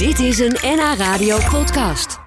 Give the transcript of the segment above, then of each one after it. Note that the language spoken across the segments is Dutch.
Dit is een NH Radio podcast.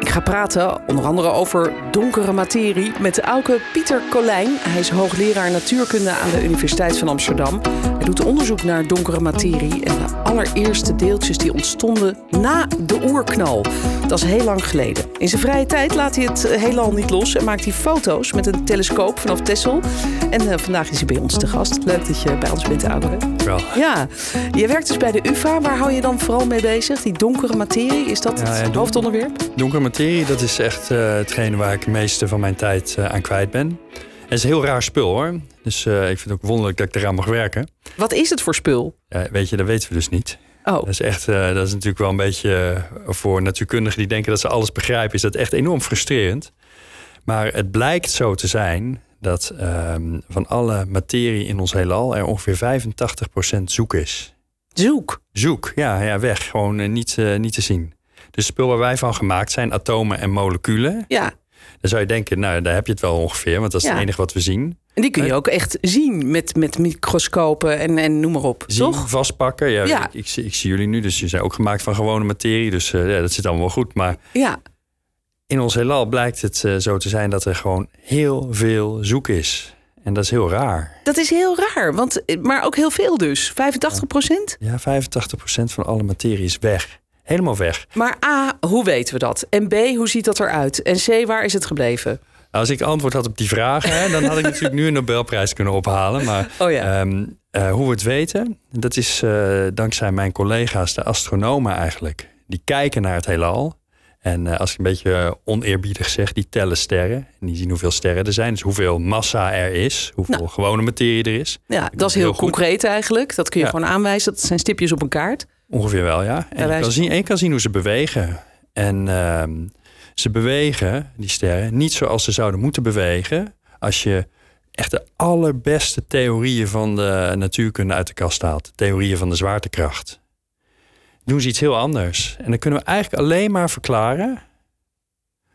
Ik ga praten onder andere over donkere materie met de Auke Pieter Colijn. Hij is hoogleraar natuurkunde aan de Universiteit van Amsterdam. Hij doet onderzoek naar donkere materie en de allereerste deeltjes die ontstonden na de oerknal. Dat is heel lang geleden. In zijn vrije tijd laat hij het heelal niet los en maakt hij foto's met een telescoop vanaf Texel. En uh, vandaag is hij bij ons te gast. Leuk dat je bij ons bent, Auke. Wel. Ja, je werkt dus bij de UvA. Waar hou je dan vooral mee bezig? Die donkere materie, is dat Ja, het hoofdonderwerp? Donkere materie, dat is echt eh, hetgene waar ik het meeste van mijn tijd eh, aan kwijt ben. Het is een heel raar spul hoor. Dus eh, ik vind het ook wonderlijk dat ik eraan mag werken. Wat is het voor spul? Ja, weet je, dat weten we dus niet. Oh, Dat is echt, eh, dat is natuurlijk wel een beetje eh, voor natuurkundigen die denken dat ze alles begrijpen, is dat echt enorm frustrerend. Maar het blijkt zo te zijn dat ehm, van alle materie in ons heelal er ongeveer 85% zoek is. zoek. Zoek, ja, ja weg. Gewoon eh, niet, niet te zien. Dus het spul waar wij van gemaakt zijn, atomen en moleculen. Ja, Dan zou je denken, nou, daar heb je het wel ongeveer, want dat is Ja. het enige wat we zien. en die kun je ook echt zien met, met microscopen en, en noem maar op. Zien, Toch? vastpakken. Ja, Ja. Ik, ik, zie- ik zie jullie nu, dus je zijn ook gemaakt van gewone materie. Dus eh, ja, dat zit allemaal wel goed. Maar Ja, in ons heelal blijkt het eh, zo te zijn dat er gewoon heel veel zoek is. En dat is heel raar. dat is heel raar. Want, maar ook heel veel dus. 85 procent? Ja, 85% van alle materie is weg. Helemaal weg. Maar A, hoe weten we dat? En B, hoe ziet dat eruit? En C, waar is het gebleven? Als ik antwoord had op die vragen, hè, dan had ik natuurlijk nu een Nobelprijs kunnen ophalen. Maar Oh ja. Ehm, eh, hoe we het weten, dat is eh, dankzij mijn collega's, de astronomen eigenlijk. Die kijken naar het heelal. En eh, als ik een beetje oneerbiedig zeg, die tellen sterren. En die zien hoeveel sterren er zijn. Dus hoeveel massa er is. Hoeveel Nou. gewone materie er is. Ja, dat is heel, concreet eigenlijk. Dat kun je Ja. gewoon aanwijzen. Dat zijn stipjes op een kaart. Ongeveer wel, ja. En je kan, zien, en je kan zien hoe ze bewegen. En ehm, ze bewegen, die sterren, niet zoals ze zouden moeten bewegen. Als je echt de allerbeste theorieën van de natuurkunde uit de kast haalt. Theorieën van de zwaartekracht. Doen ze iets heel anders. En dan kunnen we eigenlijk alleen maar verklaren...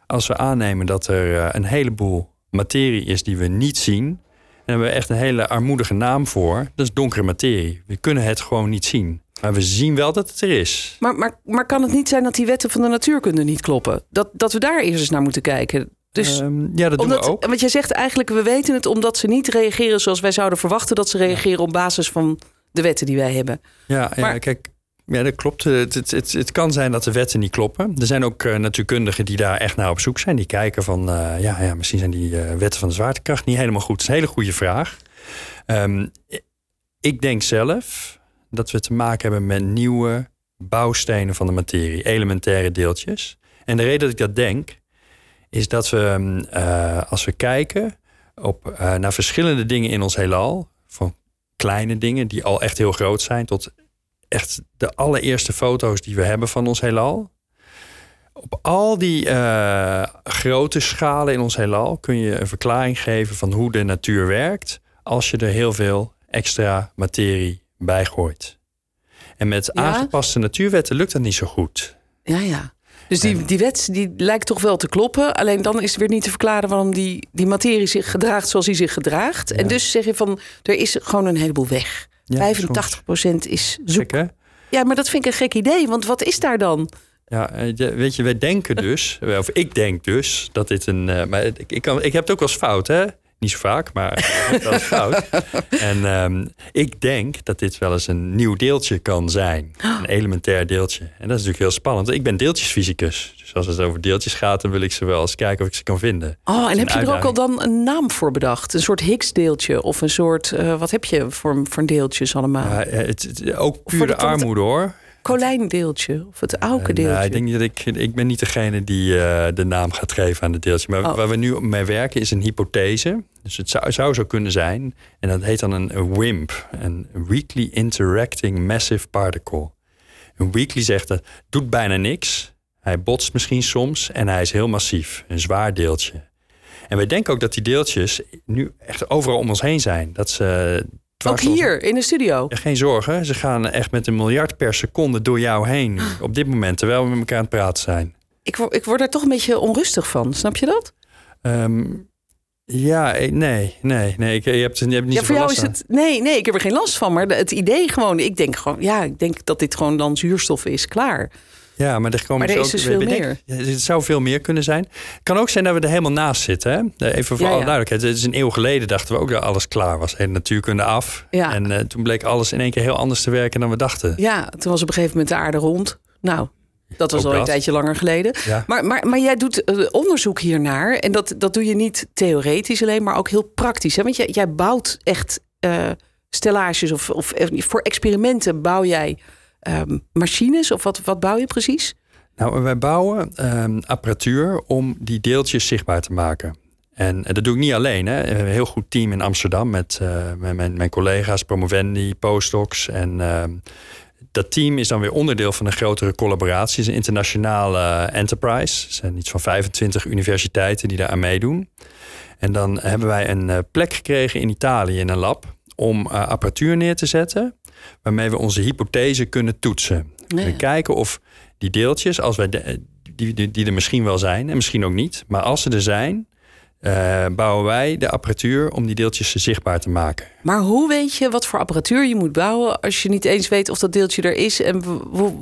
als we aannemen dat er eh, een heleboel materie is die we niet zien... Hebben we echt een hele armoedige naam voor. Dat is donkere materie. We kunnen het gewoon niet zien. Maar we zien wel dat het er is. Maar, maar, maar kan het niet zijn dat die wetten van de natuurkunde niet kloppen? Dat, dat we daar eerst eens naar moeten kijken. Dus Ehm, ja, dat doen omdat, we ook. Want jij zegt eigenlijk, we weten het omdat ze niet reageren zoals wij zouden verwachten dat ze reageren op basis van de wetten die wij hebben. Ja, ja maar- kijk, ja, dat klopt. Het, het, het, kan zijn dat de wetten niet kloppen. Er zijn ook eh, natuurkundigen die daar echt naar op zoek zijn. Die kijken van, eh, ja, ja, misschien zijn die eh, wetten van de zwaartekracht niet helemaal goed. Dat is een hele goede vraag. Ehm, ik denk zelf dat we te maken hebben met nieuwe bouwstenen van de materie. Elementaire deeltjes. En de reden dat ik dat denk, is dat we, ehm, eh, als we kijken op, eh, naar verschillende dingen in ons heelal... van kleine dingen die al echt heel groot zijn... tot echt de allereerste foto's die we hebben van ons heelal. Op al die eh, grote schalen in ons heelal kun je een verklaring geven van hoe de natuur werkt als je er heel veel extra materie bij gooit. En met Ja? aangepaste natuurwetten lukt dat niet zo goed. Ja, ja. Dus die, die wet die lijkt toch wel te kloppen. Alleen dan is het weer niet te verklaren waarom die, die materie zich gedraagt zoals hij zich gedraagt. En dus zeg je van, er is gewoon een heleboel weg. Ja, 85% is zoek. Gek? Ja, maar dat vind ik een gek idee. Want wat is daar dan? Ja, eh, weet je, wij denken dus, of ik denk dus, dat dit een. eh, maar ik, ik, kan, ik heb het ook wel eens fout, hè? Niet zo vaak, maar wel eens fout. En ehm, ik denk dat dit wel eens een nieuw deeltje kan zijn. Een elementair deeltje. En dat is natuurlijk heel spannend. Ik ben deeltjesfysicus. Dus als het over deeltjes gaat, dan wil ik ze wel eens kijken of ik ze kan vinden. Oh, en is heb je er ook al dan een naam voor bedacht? Een soort Higgs-deeltje of een soort, eh, wat heb je voor, voor deeltjes allemaal? Ja, het, het- ook voor pure armoede hoor. Kolijndeeltje of het En, auke-deeltje? eh, ik denk dat ik, ik ben niet degene die eh, de naam gaat geven aan het deeltje. Maar Oh. waar we nu mee werken is een hypothese. Dus het zou, zou zo kunnen zijn. En dat heet dan een, een WIMP. Een Weakly Interacting Massive Particle. Een weakly zegt dat doet bijna niks. Hij botst misschien soms en hij is heel massief. Een zwaar deeltje. En wij denken ook dat die deeltjes nu echt overal om ons heen zijn. Dat ze ook hier in de studio. ja, geen zorgen. Ze gaan echt met een miljard per seconde door jou heen. Op dit moment, terwijl we met elkaar aan het praten zijn. Ik, word- ik word er toch een beetje onrustig van. Snap je dat? Ehm, Ja, nee, nee, nee. Ik, je hebt, je hebt niet Ja, voor jou is het. Nee, nee, ik heb er geen last van. Maar het idee gewoon. Ik denk gewoon. Ja, ik denk dat dit gewoon dan zuurstof is. Klaar. Ja, maar er, komen Maar er zo is ook- dus veel meer. Ja, Het zou veel meer kunnen zijn. Het kan ook zijn dat we er helemaal naast zitten. Hè? Even voor Ja, alle duidelijkheid. Het is een eeuw geleden dachten we ook dat alles klaar was. Hele natuurkunde af. Ja. En eh, toen bleek alles in één keer heel anders te werken dan we dachten. Ja, toen was op een gegeven moment de aarde rond. Nou, dat was Ook al een tijdje langer geleden. Ja. Maar, maar, maar jij doet eh, onderzoek hiernaar. En dat, dat doe je niet theoretisch alleen, maar ook heel praktisch. Hè? Want jij, jij bouwt echt eh, stellages of, of eh, voor experimenten bouw jij machines. Of wat, wat bouw je precies? Nou, wij bouwen ehm, apparatuur om die deeltjes zichtbaar te maken. En eh, dat doe ik niet alleen. Hè. We hebben een heel goed team in Amsterdam met, eh, met mijn, mijn collega's, promovendi, postdocs. En ehm, dat team is dan weer onderdeel van een grotere collaboratie. Het is een internationale enterprise. Er zijn iets van 25 universiteiten die daar aan meedoen. En dan hebben wij een eh, plek gekregen in Italië in een lab om eh, apparatuur neer te zetten. Waarmee we onze hypothese kunnen toetsen. We kijken of die deeltjes, als wij de- die, die, die er misschien wel zijn en misschien ook niet, maar als ze er zijn, eh, bouwen wij de apparatuur om die deeltjes zichtbaar te maken. Maar hoe weet je wat voor apparatuur je moet bouwen als je niet eens weet of dat deeltje er is en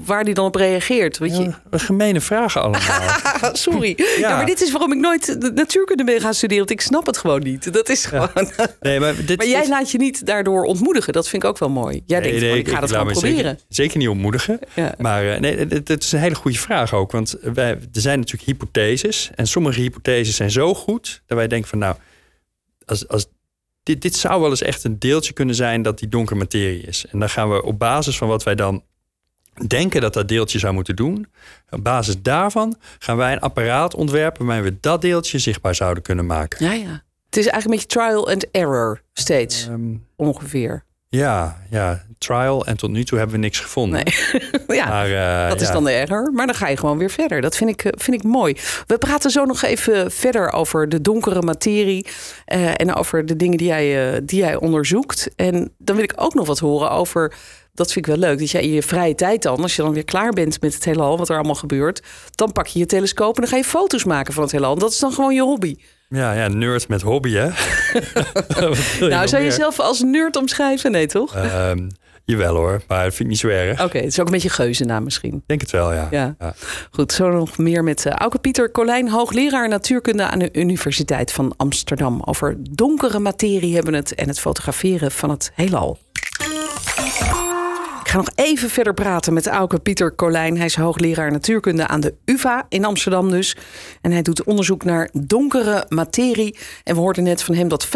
waar die dan op reageert? Weet je? Ja, wat gemene vragen allemaal. Sorry. Ja. maar dit is waarom ik nooit de natuurkunde ben gaan studeren. Want ik snap het gewoon niet. Dat is gewoon. nee, maar dit Maar jij is- laat je niet daardoor ontmoedigen. Dat vind ik ook wel mooi. Jij denkt gewoon, ik ga dat gewoon proberen. Zeker, zeker niet ontmoedigen. Maar eh, nee, het, het is een hele goede vraag ook. Want wij, er zijn natuurlijk hypotheses. En sommige hypotheses zijn zo goed dat wij denken van nou, als, als dit, dit zou wel eens echt een deeltje kunnen zijn dat die donkere materie is. En dan gaan we op basis van wat wij dan denken dat dat deeltje zou moeten doen. Op basis daarvan gaan wij een apparaat ontwerpen waarmee we dat deeltje zichtbaar zouden kunnen maken. Ja, ja. Het is eigenlijk een beetje trial and error steeds. Ehm, ongeveer. Ja, ja, trial. En tot nu toe hebben we niks gevonden. Nee. ja. Maar, eh, Dat is ja. dan de error, maar dan ga je gewoon weer verder. Dat vind ik, eh, vind ik mooi. We praten zo nog even verder over de donkere materie eh, en over de dingen die jij, die jij onderzoekt. En dan wil ik ook nog wat horen over, dat vind ik wel leuk, dat jij in je vrije tijd dan, als je dan weer klaar bent met het heelal, wat er allemaal gebeurt, dan pak je je telescoop en dan ga je foto's maken van het heelal. Dat is dan gewoon je hobby. Ja, ja, nerd met hobby, hè? Nou, zou je jezelf als nerd omschrijven? Nee, toch? Ehm, jawel hoor, maar dat vind ik niet zo erg. Oké, het is ook een beetje geuzennaam misschien. Ik denk het wel, ja. Ja. Goed, zo nog meer met uh, Auke Pieter Colijn, hoogleraar natuurkunde aan de Universiteit van Amsterdam. Over donkere materie hebben we het en het fotograferen van het heelal. Ga nog even verder praten met Auke Pieter Colijn. Hij is hoogleraar natuurkunde aan de UvA in Amsterdam dus. En hij doet onderzoek naar donkere materie. En we hoorden net van hem dat 85%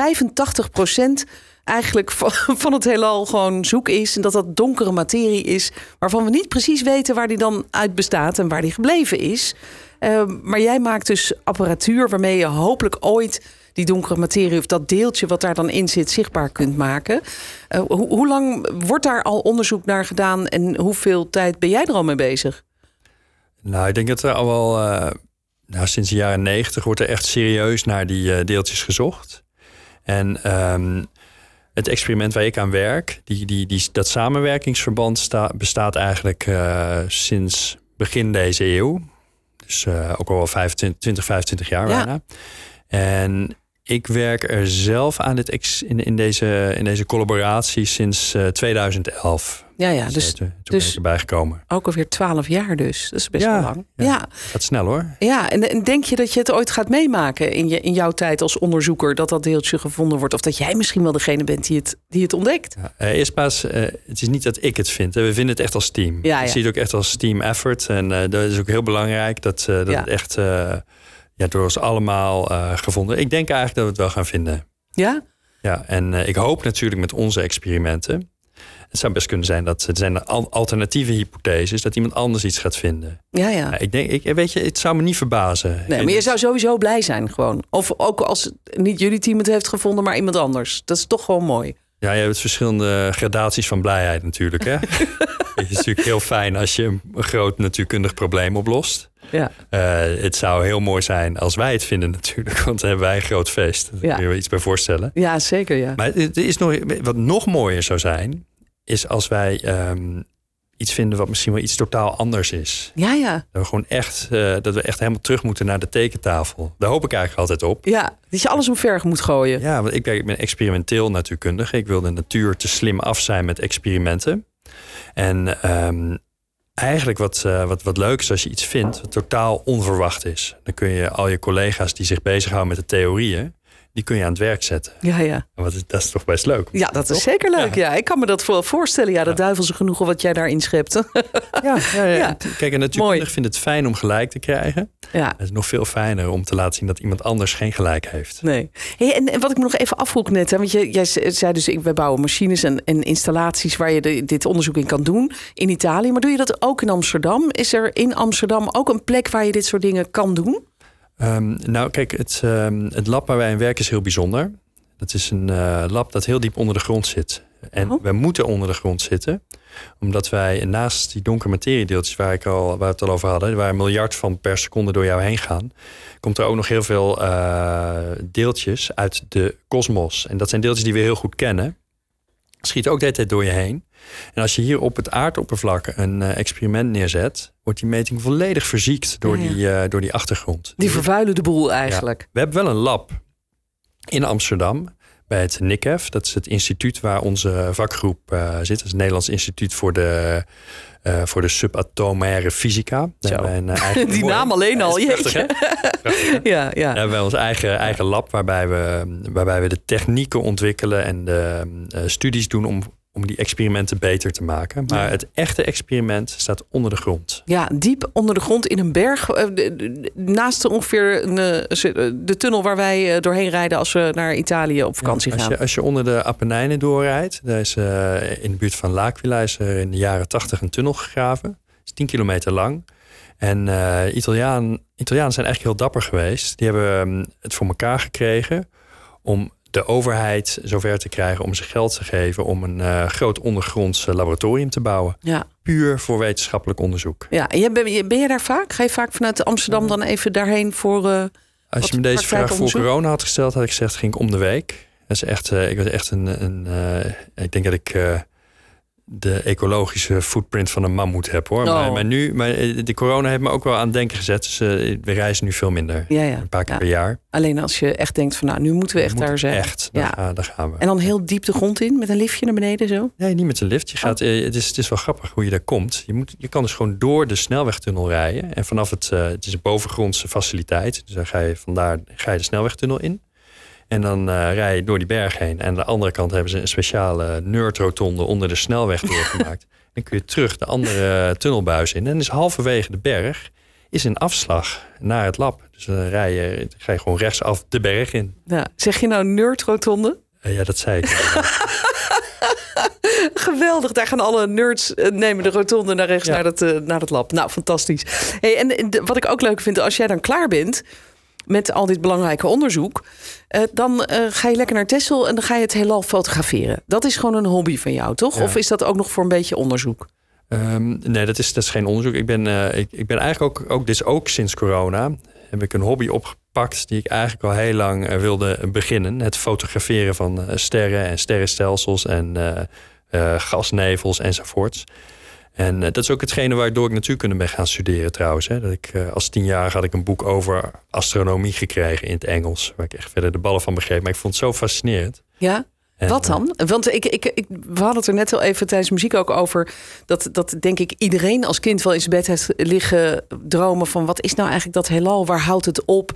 eigenlijk van het heelal gewoon zoek is. En dat dat donkere materie is waarvan we niet precies weten waar die dan uit bestaat en waar die gebleven is. Uh, maar jij maakt dus apparatuur waarmee je hopelijk ooit die donkere materie of dat deeltje wat daar dan in zit zichtbaar kunt maken. Uh, ho hoe lang wordt daar al onderzoek naar gedaan en hoeveel tijd ben jij er al mee bezig? Nou, ik denk dat er al wel, uh, nou, sinds de jaren negentig wordt er echt serieus naar die uh, deeltjes gezocht. En um, het experiment waar ik aan werk, die, die, die, dat samenwerkingsverband sta, bestaat eigenlijk sinds begin deze eeuw. Dus ook al wel 25, 20, 25 jaar ja. bijna. En ik werk er zelf aan dit ex, in, in, deze, in deze collaboratie sinds uh, 2011. Ja, ja, dus, toen dus ben ik erbij gekomen. Ook alweer 12 jaar dus. Dat is best ja, wel lang. Ja, ja. Gaat snel hoor. Ja, en, en, denk je dat je het ooit gaat meemaken in, je, in jouw tijd als onderzoeker, dat dat deeltje gevonden wordt? Of dat jij misschien wel degene bent die het, die het ontdekt? Ja, uh, eerst pas, uh, het is niet dat ik het vind. Hè. We vinden het echt als team. Ja, ja. Je ziet het ook echt als team effort. En uh, dat is ook heel belangrijk dat, dat het echt ja, door ons allemaal uh, gevonden. Ik denk eigenlijk dat we het wel gaan vinden. Ja? Ja, en uh, ik hoop natuurlijk met onze experimenten. Het zou best kunnen zijn dat er zijn alternatieve hypotheses dat iemand anders iets gaat vinden. Ja, ja. ik denk, ik, weet je, het zou me niet verbazen. Nee, maar je zou sowieso blij zijn gewoon. Of ook als niet jullie team het heeft gevonden, maar iemand anders. Dat is toch gewoon mooi. Ja, je hebt verschillende gradaties van blijheid natuurlijk. Hè? het is natuurlijk heel fijn als je een groot natuurkundig probleem oplost. Ja. Uh, het zou heel mooi zijn als wij het vinden natuurlijk. Want dan hebben wij een groot feest. Daar ja. kun je iets bij voorstellen. Ja, zeker ja. Maar er is nog, wat nog mooier zou zijn... is als wij um, iets vinden wat misschien wel iets totaal anders is. Ja, ja. Dat we gewoon echt, uh, dat we echt helemaal terug moeten naar de tekentafel. Daar hoop ik eigenlijk altijd op. Ja, dat je alles omver moet gooien. Ja, want ik ben, ik ben experimenteel natuurkundige. Ik wil de natuur te slim af zijn met experimenten. En um, eigenlijk wat, uh, wat, wat leuk is als je iets vindt wat totaal onverwacht is. Dan kun je al je collega's die zich bezighouden met de theorieën die kun je aan het werk zetten. Ja, ja. Wat, dat is toch best leuk? Ja, dat is zeker leuk. Ja. ik kan me dat voorstellen. Ja, de ja. duivelse genoegen wat jij daarin schept. Ja, ja, ja. kijk, en natuurlijk vind het fijn om gelijk te krijgen. Ja. Het is nog veel fijner om te laten zien dat iemand anders geen gelijk heeft. Nee. Hey, en, wat ik me nog even afvroeg net, hè, want je, jij zei dus, wij bouwen machines en, en installaties waar je de, dit onderzoek in kan doen in Italië. Maar doe je dat ook in Amsterdam? Is er in Amsterdam ook een plek waar je dit soort dingen kan doen? Um, nou, kijk, het, um, het lab waar wij in werken is heel bijzonder. Dat is een uh, lab dat heel diep onder de grond zit. En oh. wij moeten onder de grond zitten, omdat wij naast die donkere materiedeeltjes waar, ik al, waar we het al over hadden, waar een miljard van per seconde door jou heen gaan, komt er ook nog heel veel uh, deeltjes uit de kosmos. En dat zijn deeltjes die we heel goed kennen. Schiet ook de hele tijd door je heen. En als je hier op het aardoppervlak een uh, experiment neerzet, wordt die meting volledig verziekt door, Die, uh, door die achtergrond. Die vervuilen de boel eigenlijk. Ja. We hebben wel een lab in Amsterdam bij het NICEF. Dat is het instituut waar onze vakgroep uh, zit. Dat is het Nederlands Instituut voor de, uh, voor de Subatomaire Fysica. Een, eigen die naam alleen al, jeetje. ja, ja. We hebben ons eigen, eigen lab waarbij we, waarbij we de technieken ontwikkelen en de studies doen om om die experimenten beter te maken. Maar het echte experiment staat onder de grond. Ja, diep onder de grond in een berg. Eh, naast ongeveer eh, de tunnel waar wij eh, doorheen rijden als we naar Italië op vakantie ja, als gaan. Je, als je onder de Apennijnen doorrijdt, daar is in de buurt van L'Aquila is er in de jaren tachtig een tunnel gegraven. Is 10 kilometer lang. En uh, Italiaan, Italianen zijn eigenlijk heel dapper geweest. Die hebben um, het voor elkaar gekregen om de overheid zover te krijgen om ze geld te geven om een uh, groot ondergronds laboratorium te bouwen. Ja. Puur voor wetenschappelijk onderzoek. Ja, en ben, ben je daar vaak? Ga je vaak vanuit Amsterdam dan even daarheen voor. Uh, Als je me deze vraag voor corona had gesteld, had ik gezegd: ging ik om de week. Dat is echt, uh, ik was echt een. een ik denk dat ik de ecologische footprint van een mammoet heb hoor. Oh. Maar, maar, nu, maar eh, de corona heeft me ook wel aan het denken gezet. Dus uh, we reizen nu veel minder. Ja, ja. Een paar keer ja. per jaar. Alleen als je echt denkt van nou, nu moeten we echt daar zijn. Echt, daar, ja. daar, gaan we. En dan heel diep de grond in met een liftje naar beneden zo? Nee, niet met een lift. Je gaat, oh. het, is, het is wel grappig hoe je daar komt. Je, moet, je kan dus gewoon door de snelwegtunnel rijden. En vanaf het, uh, het is een bovengrondse faciliteit. Dus dan ga je vandaar ga je de snelwegtunnel in. En dan uh, rij je door die berg heen. En aan de andere kant hebben ze een speciale nerdrotonde onder de snelweg doorgemaakt. dan kun je terug de andere tunnelbuis in. En is halverwege de berg is een afslag naar het lab. Dus dan rij je, ga je gewoon rechtsaf de berg in. Ja, zeg je nou nerdrotonde? Uh, ja, dat zei ik. Geweldig, daar gaan alle nerds uh, nemen de rotonde naar rechts ja. naar, het, uh, naar het lab. Nou, fantastisch. Hey, en wat ik ook leuk vind, als jij dan klaar bent met al dit belangrijke onderzoek, uh, dan uh, ga je lekker naar Texel en dan ga je het heelal fotograferen. Dat is gewoon een hobby van jou, toch? Ja. Of is dat ook nog voor een beetje onderzoek? Um, nee, dat is, dat is geen onderzoek. Ik ben, uh, ik, ik ben eigenlijk ook, ook, dus ook sinds corona, heb ik een hobby opgepakt die ik eigenlijk al heel lang wilde beginnen. Het fotograferen van sterren en sterrenstelsels en gasnevels enzovoorts. En uh, dat is ook hetgene waardoor ik natuurkunde ben gaan studeren trouwens. Hè. Dat ik, uh, als tien jaar had ik een boek over astronomie gekregen in het Engels. Waar ik echt verder de ballen van begreep. Maar ik vond het zo fascinerend. Ja? Wat dan? Want ik, ik, ik, we hadden het er net al even tijdens muziek ook over. Dat, dat denk ik iedereen als kind wel in zijn bed heeft liggen dromen van wat is nou eigenlijk dat heelal? Waar houdt het op?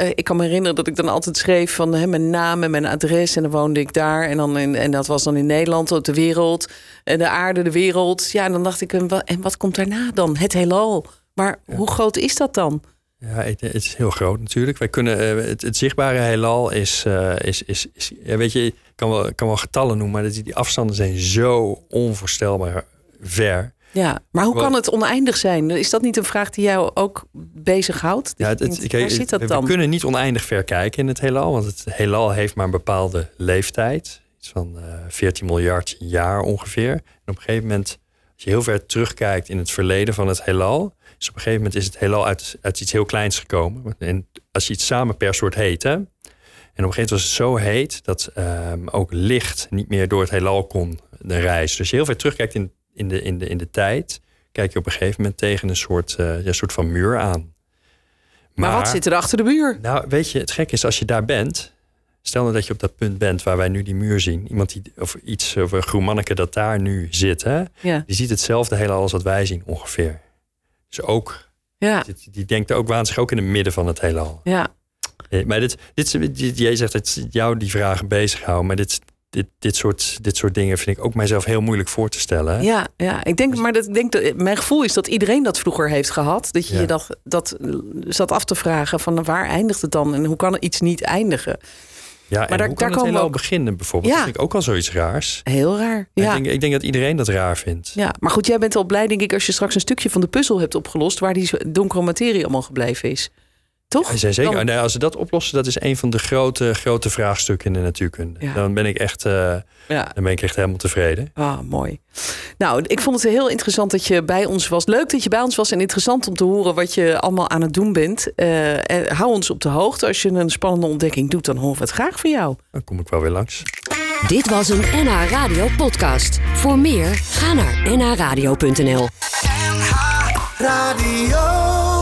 Uh, ik kan me herinneren dat ik dan altijd schreef van hè, mijn naam en mijn adres. En dan woonde ik daar. En, dan in, en dat was dan in Nederland, op de wereld. En de aarde, de wereld. Ja, en dan dacht ik, en wat, en wat komt daarna dan? Het heelal. Maar ja. hoe groot is dat dan? Ja, het, het, is heel groot natuurlijk. Wij kunnen, uh, het, het, zichtbare heelal is, uh, is, is, is ja, weet je, ik kan wel, kan wel getallen noemen, maar die afstanden zijn zo onvoorstelbaar ver. Ja, maar hoe kan het oneindig zijn? Is dat niet een vraag die jou ook bezighoudt? Ja, het, het, waar zit dat we, dan? We kunnen niet oneindig ver kijken in het heelal, want het heelal heeft maar een bepaalde leeftijd. Iets van uh, 14 miljard jaar ongeveer. En op een gegeven moment, als je heel ver terugkijkt in het verleden van het heelal, dus op een gegeven moment is het heelal uit, uit iets heel kleins gekomen. En als je iets samen per soort heet, hè? En op een gegeven moment was het zo heet dat um, ook licht niet meer door het heelal kon reizen. Dus je heel ver terugkijkt in, in de, in de, in de tijd kijk je op een gegeven moment tegen een soort, uh, ja, soort van muur aan. Maar, maar, wat zit er achter de muur? Nou, weet je, het gek is als je daar bent. Stel nou dat je op dat punt bent waar wij nu die muur zien. Iemand die, of iets, of een groen manneke dat daar nu zit. Hè? Ja. Die ziet hetzelfde hele als wat wij zien ongeveer. Dus ook, ja. die, die denkt ook waan zich ook in het midden van het heelal. Ja. Eh, Maar dit, dit, dit, jij zegt dat jou die vragen bezighouden. Maar dit, dit, dit, soort, dit soort dingen vind ik ook mijzelf heel moeilijk voor te stellen. Ja, ja. ik denk, maar dat, ik denk dat, mijn gevoel is dat iedereen dat vroeger heeft gehad. Dat je Ja. je dat, dat zat af te vragen van waar eindigt het dan en hoe kan iets niet eindigen? Ja, Maar en daar- hoe daar kan het ook- beginnen bijvoorbeeld? Ja. Dat vind ik ook al zoiets raars. Heel raar. Ik, Ja. denk, ik denk dat iedereen dat raar vindt. ja, maar goed, jij bent al blij, denk ik, als je straks een stukje van de puzzel hebt opgelost waar die donkere materie allemaal gebleven is. Toch? Ja, zeker. Dan- Nee, als ze dat oplossen, dat is een van de grote, grote vraagstukken in de natuurkunde. Ja. Dan ben ik echt, eh, ja. dan ben ik echt helemaal tevreden. Ah, mooi. Nou, ik vond het heel interessant dat je bij ons was. Leuk dat je bij ons was en interessant om te horen wat je allemaal aan het doen bent. Eh, en hou ons op de hoogte. Als je een spannende ontdekking doet, dan horen we het graag van jou. Dan kom ik wel weer langs. Dit was een NH Radio podcast. Voor meer, ga naar nhradio.nl. Radio.